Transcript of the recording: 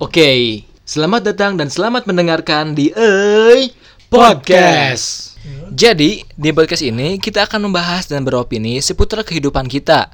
Oke, selamat datang dan selamat mendengarkan di EY Podcast. Iya. Jadi, di podcast ini kita akan membahas dan beropini seputar kehidupan kita.